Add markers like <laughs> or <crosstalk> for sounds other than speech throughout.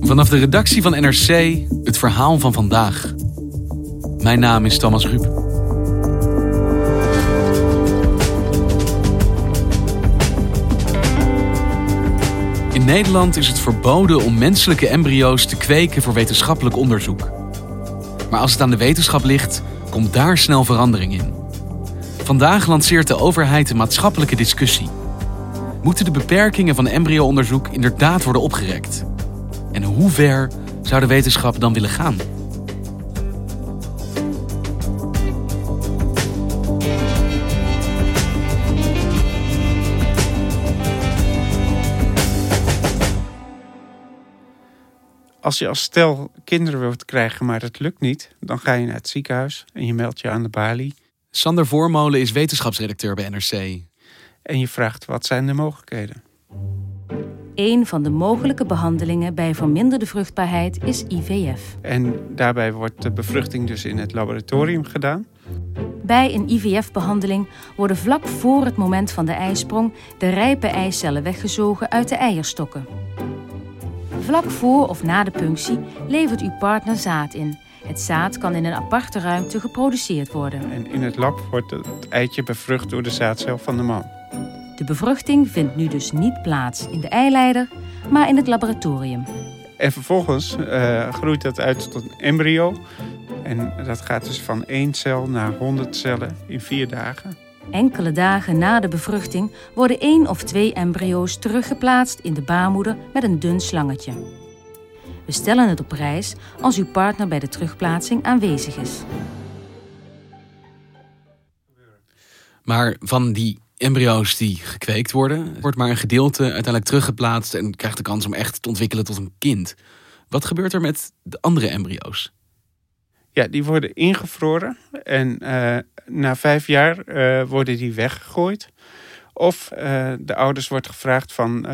Vanaf de redactie van NRC het verhaal van vandaag. Mijn naam is Thomas Ruip. In Nederland is het verboden om menselijke embryo's te kweken voor wetenschappelijk onderzoek. Maar als het aan de wetenschap ligt, komt daar snel verandering in. Vandaag lanceert de overheid een maatschappelijke discussie. Moeten de beperkingen van embryo-onderzoek inderdaad worden opgerekt? En hoe ver zou de wetenschap dan willen gaan? Als je als stel kinderen wilt krijgen, maar dat lukt niet, dan ga je naar het ziekenhuis en je meldt je aan de balie. Sander Voormolen is wetenschapsredacteur bij NRC. En je vraagt wat zijn de mogelijkheden. Een van de mogelijke behandelingen bij verminderde vruchtbaarheid is IVF. En daarbij wordt de bevruchting dus in het laboratorium gedaan. Bij een IVF-behandeling worden vlak voor het moment van de eisprong de rijpe eicellen weggezogen uit de eierstokken. Vlak voor of na de punctie levert uw partner zaad in. Het zaad kan in een aparte ruimte geproduceerd worden. En in het lab wordt het eitje bevrucht door de zaadcel van de man. De bevruchting vindt nu dus niet plaats in de eileider, maar in het laboratorium. En vervolgens uh, groeit dat uit tot een embryo. En dat gaat dus van één cel naar 100 cellen in vier dagen. Enkele dagen na de bevruchting worden één of twee embryo's teruggeplaatst in de baarmoeder met een dun slangetje. We stellen het op prijs als uw partner bij de terugplaatsing aanwezig is. Maar van die embryo's die gekweekt worden, wordt maar een gedeelte uiteindelijk teruggeplaatst en krijgt de kans om echt te ontwikkelen tot een kind. Wat gebeurt er met de andere embryo's? Ja, die worden ingevroren en uh, na vijf jaar uh, worden die weggegooid. Of uh, de ouders wordt gevraagd van,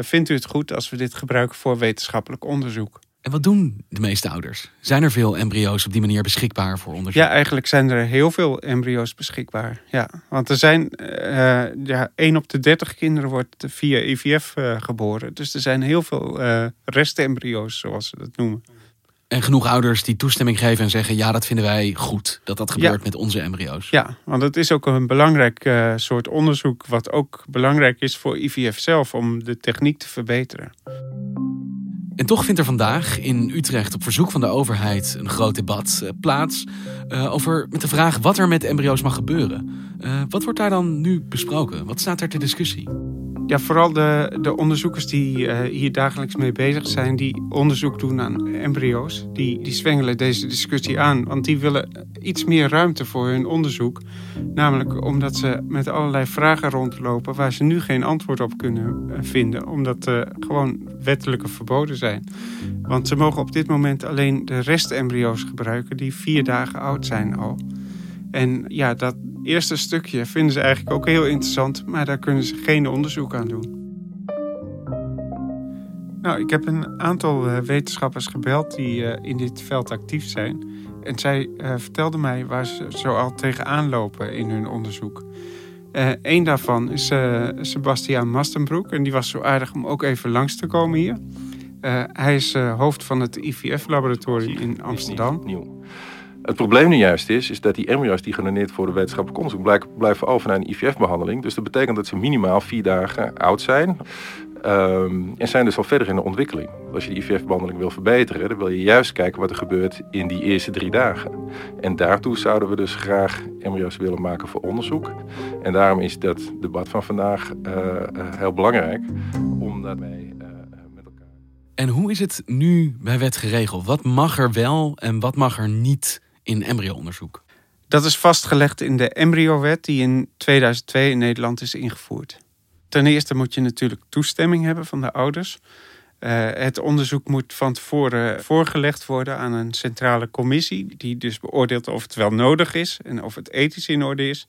vindt u het goed als we dit gebruiken voor wetenschappelijk onderzoek? En wat doen de meeste ouders? Zijn er veel embryo's op die manier beschikbaar voor onderzoek? Ja, eigenlijk zijn er heel veel embryo's beschikbaar. Ja, want er zijn uh, ja, 1 op de 30 kinderen wordt via IVF uh, geboren. Dus er zijn heel veel uh, restembryo's, zoals ze dat noemen. En genoeg ouders die toestemming geven en zeggen: ja, dat vinden wij goed dat dat gebeurt ja. met onze embryo's. Ja, want het is ook een belangrijk uh, soort onderzoek, wat ook belangrijk is voor IVF zelf om de techniek te verbeteren. En toch vindt er vandaag in Utrecht op verzoek van de overheid een groot debat uh, plaats uh, over met de vraag wat er met embryo's mag gebeuren. Uh, wat wordt daar dan nu besproken? Wat staat er ter discussie? Ja, vooral de, de onderzoekers die hier dagelijks mee bezig zijn, die onderzoek doen aan embryo's, die, die zwengelen deze discussie aan. Want die willen iets meer ruimte voor hun onderzoek. Namelijk omdat ze met allerlei vragen rondlopen waar ze nu geen antwoord op kunnen vinden. Omdat uh, gewoon wettelijke verboden zijn. Want ze mogen op dit moment alleen de restembryo's gebruiken die vier dagen oud zijn al. En ja, dat eerste stukje vinden ze eigenlijk ook heel interessant, maar daar kunnen ze geen onderzoek aan doen. Nou, ik heb een aantal uh, wetenschappers gebeld die uh, in dit veld actief zijn. En zij uh, vertelden mij waar ze zo al tegenaan lopen in hun onderzoek. Eén daarvan is Sebastiaan Mastenbroek. En die was zo aardig om ook even langs te komen hier. hij is hoofd van het IVF-laboratorium in Amsterdam. Nieuw. Het probleem nu juist is, is dat die embryo's die gedoneerd voor de wetenschappelijk onderzoek blijven over naar een IVF-behandeling. Dus dat betekent dat ze minimaal vier dagen oud zijn. Um, en zijn dus al verder in de ontwikkeling. Als je de IVF-behandeling wil verbeteren, dan wil je juist kijken wat er gebeurt in die eerste drie dagen. En daartoe zouden we dus graag embryo's willen maken voor onderzoek. En daarom is dat debat van vandaag uh, uh, heel belangrijk, omdat wij uh, met elkaar. En hoe is het nu bij wet geregeld? Wat mag er wel en wat mag er niet in embryo-onderzoek? Dat is vastgelegd in de embryowet die in 2002 in Nederland is ingevoerd. Ten eerste moet je natuurlijk toestemming hebben van de ouders. Uh, het onderzoek moet van tevoren voorgelegd worden aan een centrale commissie, die dus beoordeelt of het wel nodig is en of het ethisch in orde is.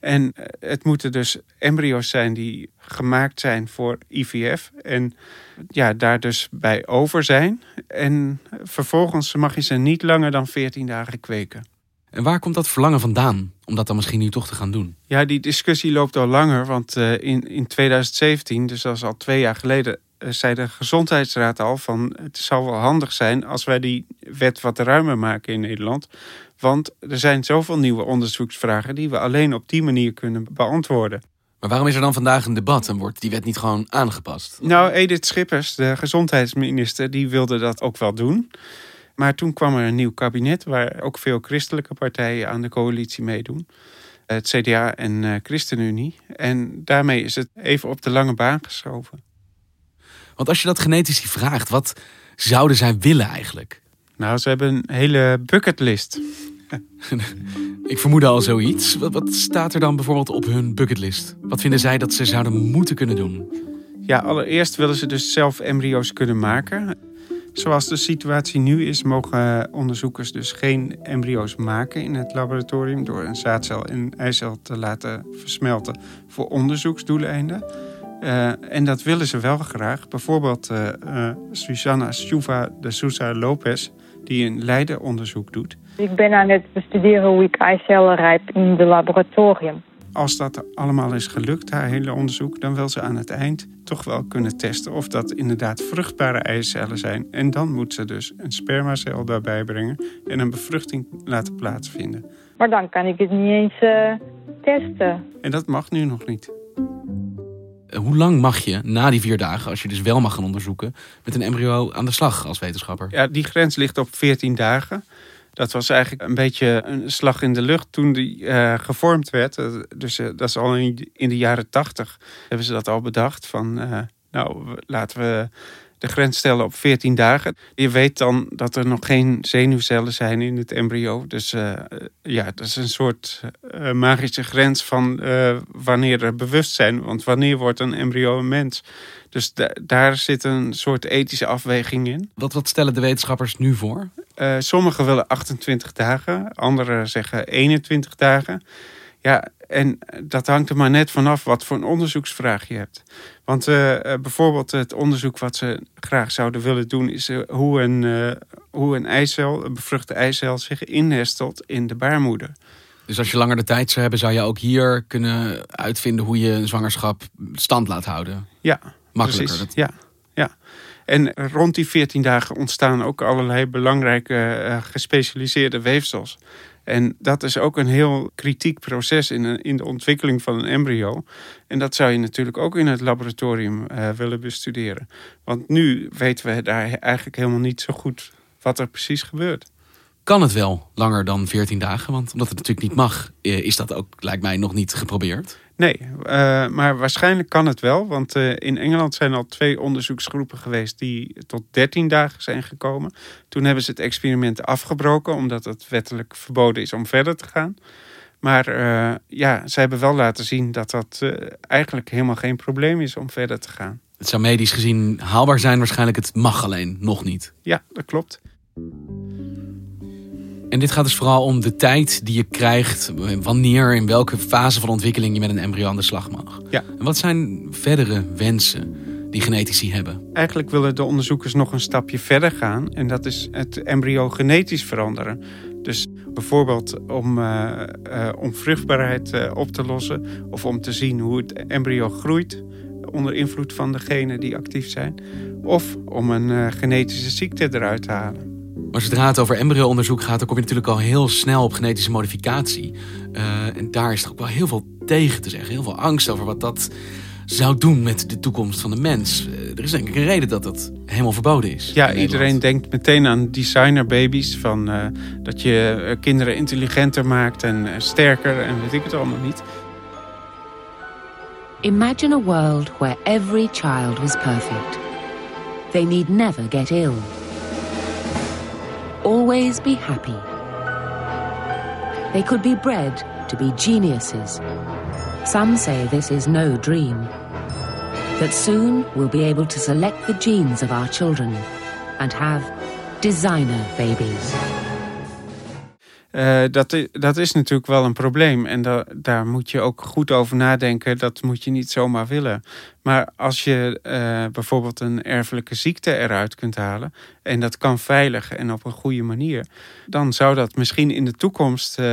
En het moeten dus embryo's zijn die gemaakt zijn voor IVF en ja, daar dus bij over zijn. En vervolgens mag je ze niet langer dan 14 dagen kweken. En waar komt dat verlangen vandaan om dat dan misschien nu toch te gaan doen? Ja, die discussie loopt al langer. Want uh, in, in 2017, dus dat is al twee jaar geleden, zei de Gezondheidsraad al van het zou wel handig zijn als wij die wet wat ruimer maken in Nederland. Want er zijn zoveel nieuwe onderzoeksvragen die we alleen op die manier kunnen beantwoorden. Maar waarom is er dan vandaag een debat en wordt die wet niet gewoon aangepast? Nou, Edith Schippers, de gezondheidsminister, die wilde dat ook wel doen. Maar toen kwam er een nieuw kabinet waar ook veel christelijke partijen aan de coalitie meedoen. Het CDA en uh, ChristenUnie. En daarmee is het even op de lange baan geschoven. Want als je dat genetici vraagt, wat zouden zij willen eigenlijk? Nou, ze hebben een hele bucketlist. <laughs> Ik vermoedde al zoiets. Wat, wat staat er dan bijvoorbeeld op hun bucketlist? Wat vinden zij dat ze zouden moeten kunnen doen? Ja, allereerst willen ze dus zelf embryo's kunnen maken. Zoals de situatie nu is, mogen onderzoekers dus geen embryo's maken in het laboratorium door een zaadcel en eicel te laten versmelten voor onderzoeksdoeleinden. Uh, en dat willen ze wel graag. Bijvoorbeeld uh, uh, Susanna Stuva de Sousa Lopez, die een Leiden onderzoek doet. Ik ben aan het bestuderen hoe ik eicellen rijp in het laboratorium als dat allemaal is gelukt, haar hele onderzoek, dan wil ze aan het eind toch wel kunnen testen of dat inderdaad vruchtbare eicellen zijn. En dan moet ze dus een spermacel daarbij brengen en een bevruchting laten plaatsvinden. Maar dan kan ik het niet eens testen. En dat mag nu nog niet. Eh, hoe lang mag je na die vier dagen, als je dus wel mag gaan onderzoeken, met een embryo aan de slag als wetenschapper? Ja, die grens ligt op 14 dagen. Dat was eigenlijk een beetje een slag in de lucht toen die uh, gevormd werd. Dus uh, dat is al in, in, de jaren tachtig hebben ze dat al bedacht. Van nou, laten we de grens stellen op 14 dagen. Je weet dan dat er nog geen zenuwcellen zijn in het embryo. Dus ja, dat is een soort magische grens van wanneer er bewustzijn. Want wanneer wordt een embryo een mens? Dus daar zit een soort ethische afweging in. Wat, wat stellen de wetenschappers nu voor? Sommigen willen 28 dagen, anderen zeggen 21 dagen. Ja, en dat hangt er maar net vanaf wat voor een onderzoeksvraag je hebt. Want uh, bijvoorbeeld het onderzoek wat ze graag zouden willen doen... is uh, hoe, een, hoe een eicel, een bevruchte eicel, zich innestelt in de baarmoeder. Dus als je langer de tijd zou hebben, zou je ook hier kunnen uitvinden... hoe je een zwangerschap stand laat houden? Ja, Makkelijker. Precies, ja, ja. En rond die 14 dagen ontstaan ook allerlei belangrijke uh, gespecialiseerde weefsels. En dat is ook een heel kritiek proces in, in de ontwikkeling van een embryo. En dat zou je natuurlijk ook in het laboratorium uh, willen bestuderen. Want nu weten we daar eigenlijk helemaal niet zo goed wat er precies gebeurt. Kan het wel langer dan 14 dagen? Want omdat het natuurlijk niet mag, eh, is dat ook, lijkt mij, nog niet geprobeerd. Nee, uh, maar waarschijnlijk kan het wel. Want uh, in Engeland zijn al twee onderzoeksgroepen geweest die tot 13 dagen zijn gekomen. Toen hebben ze het experiment afgebroken, omdat het wettelijk verboden is om verder te gaan. Maar uh, ja, ze hebben wel laten zien dat dat eigenlijk helemaal geen probleem is om verder te gaan. Het zou medisch gezien haalbaar zijn, waarschijnlijk het mag alleen nog niet. Ja, dat klopt. En dit gaat dus vooral om de tijd die je krijgt, wanneer, in welke fase van ontwikkeling je met een embryo aan de slag mag. Ja. En wat zijn verdere wensen die genetici hebben? Eigenlijk willen de onderzoekers nog een stapje verder gaan en dat is het embryo genetisch veranderen. Dus bijvoorbeeld om, uh, uh, om vruchtbaarheid uh, op te lossen of om te zien hoe het embryo groeit onder invloed van de genen die actief zijn. Of om een genetische ziekte eruit te halen. Maar zodra het over embryo-onderzoek gaat, dan kom je natuurlijk al heel snel op genetische modificatie. Uh, en daar is er ook wel heel veel tegen te zeggen. Heel veel angst over wat dat zou doen met de toekomst van de mens. Uh, er is denk ik een reden dat dat helemaal verboden is. Ja, iedereen denkt meteen aan designerbabies. Van uh, dat je kinderen intelligenter maakt en sterker en weet ik het allemaal niet. Imagine a world where every child was perfect. They need never get ill. Always be happy. They could be bred to be geniuses. Some say this is no dream. that soon we'll be able to select the genes of our children and have designer babies. Uh, dat, dat is natuurlijk wel een probleem. En da daar moet je ook goed over nadenken. Dat moet je niet zomaar willen. Maar als je uh, bijvoorbeeld een erfelijke ziekte eruit kunt halen. en dat kan veilig en op een goede manier. dan zou dat misschien in de toekomst uh,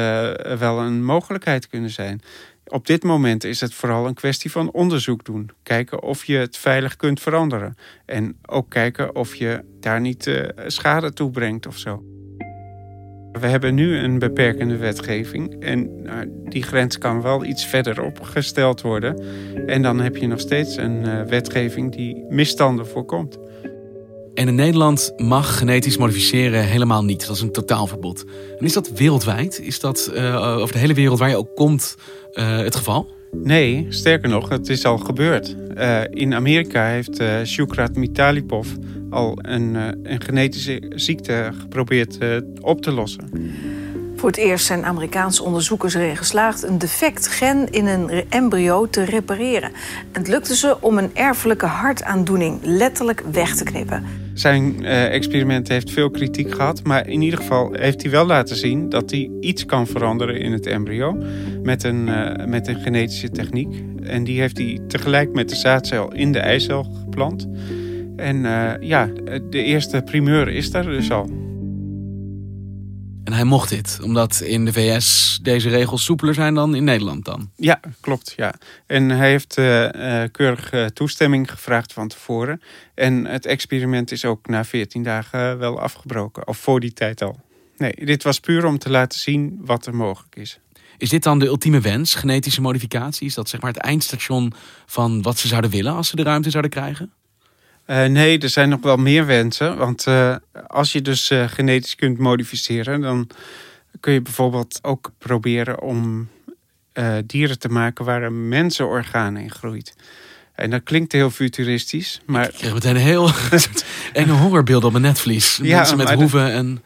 wel een mogelijkheid kunnen zijn. Op dit moment is het vooral een kwestie van onderzoek doen. Kijken of je het veilig kunt veranderen. En ook kijken of je daar niet schade toe brengt of zo. We hebben nu een beperkende wetgeving en nou, die grens kan wel iets verder opgesteld worden. En dan heb je nog steeds een uh, wetgeving die misstanden voorkomt. En in Nederland mag genetisch modificeren helemaal niet. Dat is een totaalverbod. En is dat wereldwijd? Is dat uh, over de hele wereld waar je ook komt uh, het geval? Nee, sterker nog, het is al gebeurd. Uh, in Amerika heeft uh, Shukrat Mitalipov al een, uh, een genetische ziekte geprobeerd op te lossen. Voor het eerst zijn Amerikaanse onderzoekers erin geslaagd een defect gen in een embryo te repareren. Het lukte ze om een erfelijke hartaandoening letterlijk weg te knippen. Zijn uh, experiment heeft veel kritiek gehad, maar in ieder geval heeft hij wel laten zien dat hij iets kan veranderen in het embryo met een, uh, met een genetische techniek. En die heeft hij tegelijk met de zaadcel in de eicel geplant. En uh, ja, de eerste primeur is er dus al. En hij mocht dit, omdat in de VS deze regels soepeler zijn dan in Nederland dan? Ja, klopt. Ja. En hij heeft uh, uh, keurig uh, toestemming gevraagd van tevoren. En het experiment is ook na 14 dagen wel afgebroken. Of voor die tijd al. Nee, dit was puur om te laten zien wat er mogelijk is. Is dit dan de ultieme wens, genetische modificatie? Is dat zeg maar het eindstation van wat ze zouden willen als ze de ruimte zouden krijgen? Uh, nee, er zijn nog wel meer wensen. Want uh, als je dus uh, genetisch kunt modificeren, dan kun je bijvoorbeeld ook proberen om dieren te maken waar een mensenorgaan in groeit. En dat klinkt heel futuristisch, maar... Ik kreeg meteen heel <laughs> enge hongerbeelden op mijn netvlies. Ja, Mensen met hoeven en...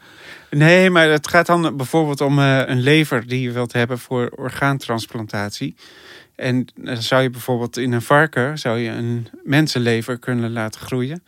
Nee, maar het gaat dan bijvoorbeeld om een lever die je wilt hebben voor orgaantransplantatie. En dan zou je bijvoorbeeld in een varken zou je een mensenlever kunnen laten groeien.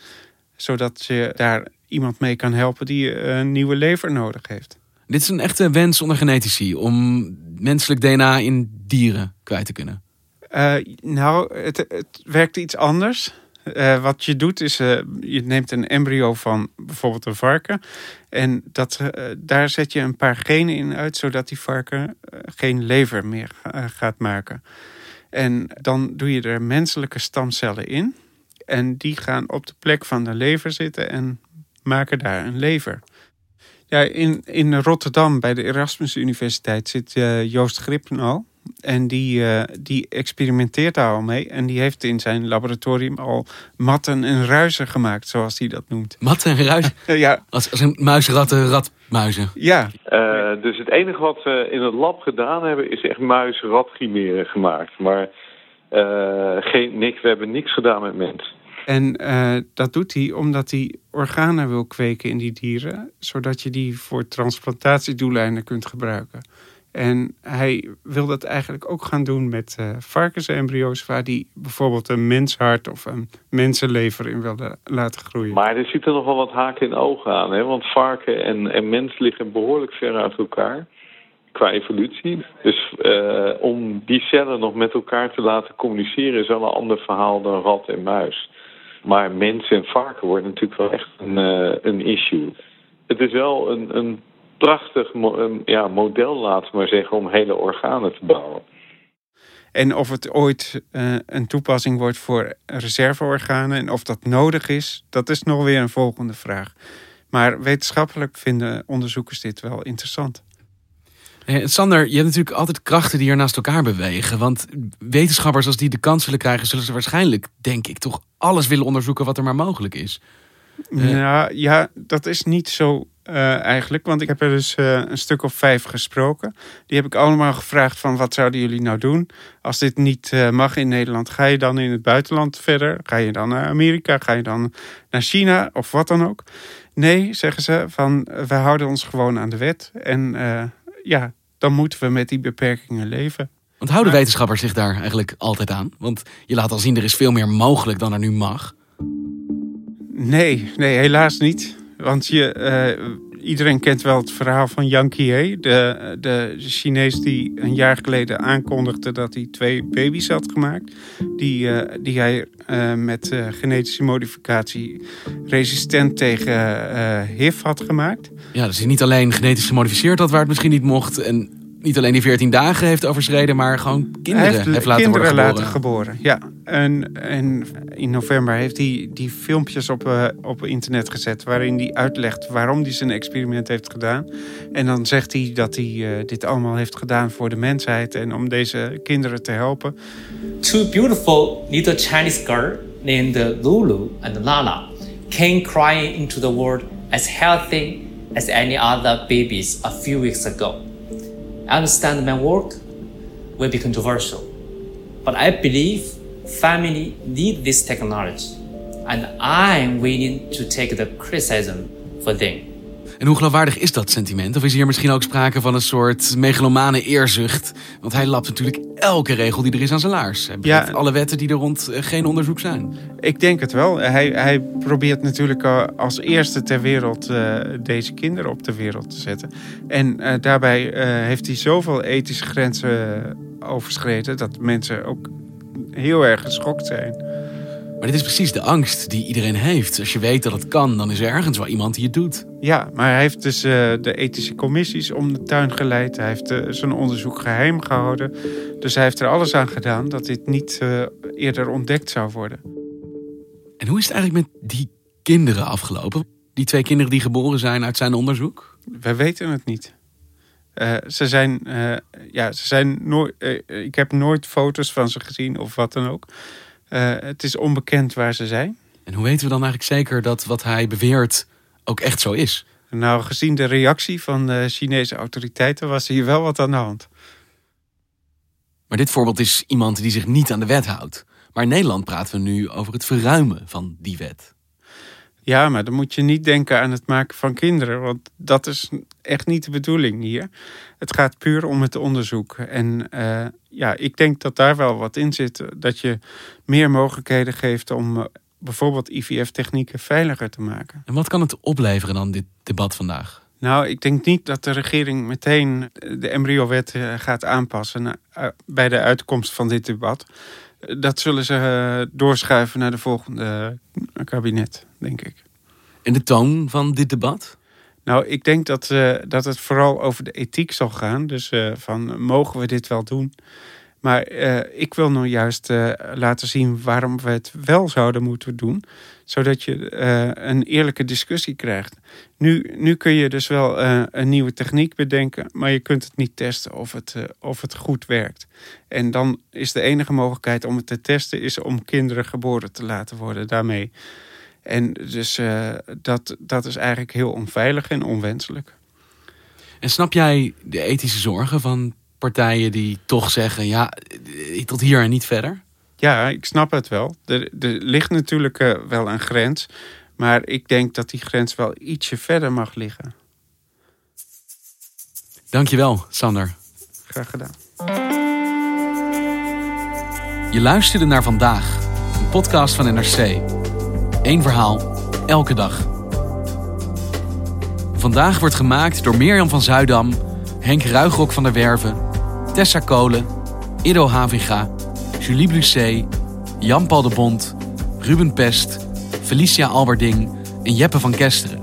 Zodat je daar iemand mee kan helpen die een nieuwe lever nodig heeft. Dit is een echte wens onder genetici om menselijk DNA in dieren kwijt te kunnen. Uh, nou, het, het werkt iets anders. Uh, wat je doet is, uh, je neemt een embryo van bijvoorbeeld een varken. En dat, uh, daar zet je een paar genen in uit, zodat die varken geen lever meer gaat maken. En dan doe je er menselijke stamcellen in. En die gaan op de plek van de lever zitten en maken daar een lever. Ja, in, in Rotterdam bij de Erasmus Universiteit zit Joost Gripnal. En die, uh, die experimenteert daar al mee. En die heeft in zijn laboratorium al matten en ruizen gemaakt, zoals hij dat noemt. Matten en ruizen? <laughs> ja. Als, als een muisratten, ratmuizen? Ja. Uh, dus het enige wat we in het lab gedaan hebben, is echt muis-ratchimeren gemaakt. Maar uh, geen, niks, we hebben niks gedaan met mensen. En uh, dat doet hij omdat hij organen wil kweken in die dieren, zodat je die voor transplantatiedoeleinden kunt gebruiken. En hij wil dat eigenlijk ook gaan doen met uh, varkensembryo's, waar hij bijvoorbeeld een menshart of een mensenlever in wil laten groeien. Maar er zitten nog wel wat haken in ogen aan, hè? want varken en, en mens liggen behoorlijk ver uit elkaar qua evolutie. Dus uh, om die cellen nog met elkaar te laten communiceren is wel een ander verhaal dan rat en muis. Maar mensen en varken wordt natuurlijk wel echt een, uh, een issue. Het is wel een, een prachtig mo ja, model, laten we maar zeggen, om hele organen te bouwen. En of het ooit uh, een toepassing wordt voor reserveorganen en of dat nodig is, dat is nog weer een volgende vraag. Maar wetenschappelijk vinden onderzoekers dit wel interessant. Hey, Sander, je hebt natuurlijk altijd krachten die er naast elkaar bewegen. Want wetenschappers, als die de kans willen krijgen, zullen ze waarschijnlijk, denk ik, toch alles willen onderzoeken wat er maar mogelijk is. Uh, ja, ja, dat is niet zo uh, eigenlijk. Want ik heb er dus uh, een stuk of vijf gesproken. Die heb ik allemaal gevraagd van wat zouden jullie nou doen? Als dit niet uh, mag in Nederland, ga je dan in het buitenland verder? Ga je dan naar Amerika? Ga je dan naar China of wat dan ook? Nee, zeggen ze, van we houden ons gewoon aan de wet. En ja, dan moeten we met die beperkingen leven. Want houden wetenschappers zich daar eigenlijk altijd aan? Want je laat al zien, er is veel meer mogelijk dan er nu mag. Nee, nee, helaas niet. Want je, uh, iedereen kent wel het verhaal van Yang de, de Chinees die een jaar geleden aankondigde dat hij twee baby's had gemaakt. Die, uh, die hij uh, met genetische modificatie resistent tegen HIV had gemaakt. Ja, dus hij niet alleen genetisch gemodificeerd had waar het misschien niet mocht. En niet alleen die 14 dagen heeft overschreden, maar gewoon kinderen heeft, heeft laten kinderen worden geboren. laten geboren. Ja, en, en in november heeft hij die filmpjes op, uh, op internet gezet waarin hij uitlegt waarom hij zijn experiment heeft gedaan. En dan zegt hij dat hij uh, dit allemaal heeft gedaan voor de mensheid en om deze kinderen te helpen. Two beautiful little Chinese girls named Lulu and Lala came crying into the world as healthy as any other babies a few weeks ago. I understand my work will be controversial, but I believe family need this technology, and I'm willing to take the criticism for them. En hoe geloofwaardig is dat sentiment? Of is hier misschien ook sprake van een soort megalomane eerzucht? Want hij lapt natuurlijk elke regel die er is aan zijn laars. Hij ja, alle wetten die er rond eh, geen onderzoek zijn. Ik denk het wel. Hij, hij probeert natuurlijk eh, als eerste ter wereld uh, deze kinderen op de wereld te zetten. En uh, daarbij heeft hij zoveel ethische grenzen overschreden... dat mensen ook heel erg geschokt zijn. Maar dit is precies de angst die iedereen heeft. Als je weet dat het kan, dan is er ergens wel iemand die het doet. Ja, maar hij heeft dus uh, de ethische commissies om de tuin geleid. Hij heeft uh, zijn onderzoek geheim gehouden. Dus hij heeft er alles aan gedaan dat dit niet uh, eerder ontdekt zou worden. En hoe is het eigenlijk met die kinderen afgelopen? Die twee kinderen die geboren zijn uit zijn onderzoek? We weten het niet. ze zijn, ja, ze zijn nooit. ik heb nooit foto's van ze gezien of wat dan ook. Uh, het is onbekend waar ze zijn. En hoe weten we dan eigenlijk zeker dat wat hij beweert ook echt zo is? Nou, gezien de reactie van de Chinese autoriteiten was hier wel wat aan de hand. Maar dit voorbeeld is iemand die zich niet aan de wet houdt. Maar in Nederland praten we nu over het verruimen van die wet. Ja, maar dan moet je niet denken aan het maken van kinderen, want dat is echt niet de bedoeling hier. Het gaat puur om het onderzoek. En uh, ja, ik denk dat daar wel wat in zit. Dat je meer mogelijkheden geeft om uh, bijvoorbeeld IVF-technieken veiliger te maken. En wat kan het opleveren dan, dit debat vandaag? Nou, ik denk niet dat de regering meteen de embryowet uh, gaat aanpassen bij de uitkomst van dit debat. Dat zullen ze doorschuiven naar de volgende kabinet, denk ik. En de toon van dit debat? Nou, ik denk dat, uh, dat het vooral over de ethiek zal gaan. Dus uh, van, mogen we dit wel doen? Maar uh, ik wil nou juist laten zien waarom we het wel zouden moeten doen. Zodat je een eerlijke discussie krijgt. Nu, nu kun je dus wel een nieuwe techniek bedenken. Maar je kunt het niet testen of het, of het goed werkt. En dan is de enige mogelijkheid om het te testen... is om kinderen geboren te laten worden daarmee. En dus uh, dat, dat is eigenlijk heel onveilig en onwenselijk. En snap jij de ethische zorgen van partijen die toch zeggen: ja, tot hier en niet verder? Ja, ik snap het wel. Er, er ligt natuurlijk uh, wel een grens. Maar ik denk dat die grens wel ietsje verder mag liggen. Dankjewel, Sander. Graag gedaan. Je luisterde naar vandaag, een podcast van NRC. Eén verhaal, elke dag. Vandaag wordt gemaakt door Mirjam van Zuidam, Henk Ruigrok van der Werven, Tessa Kolen, Ido Havinga, Julie Blusset, Jan-Paul de Bond, Ruben Pest, Felicia Alberding en Jeppe van Kesteren.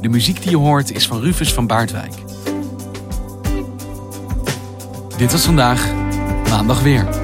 De muziek die je hoort is van Rufus van Baardwijk. Dit was vandaag, maandag weer.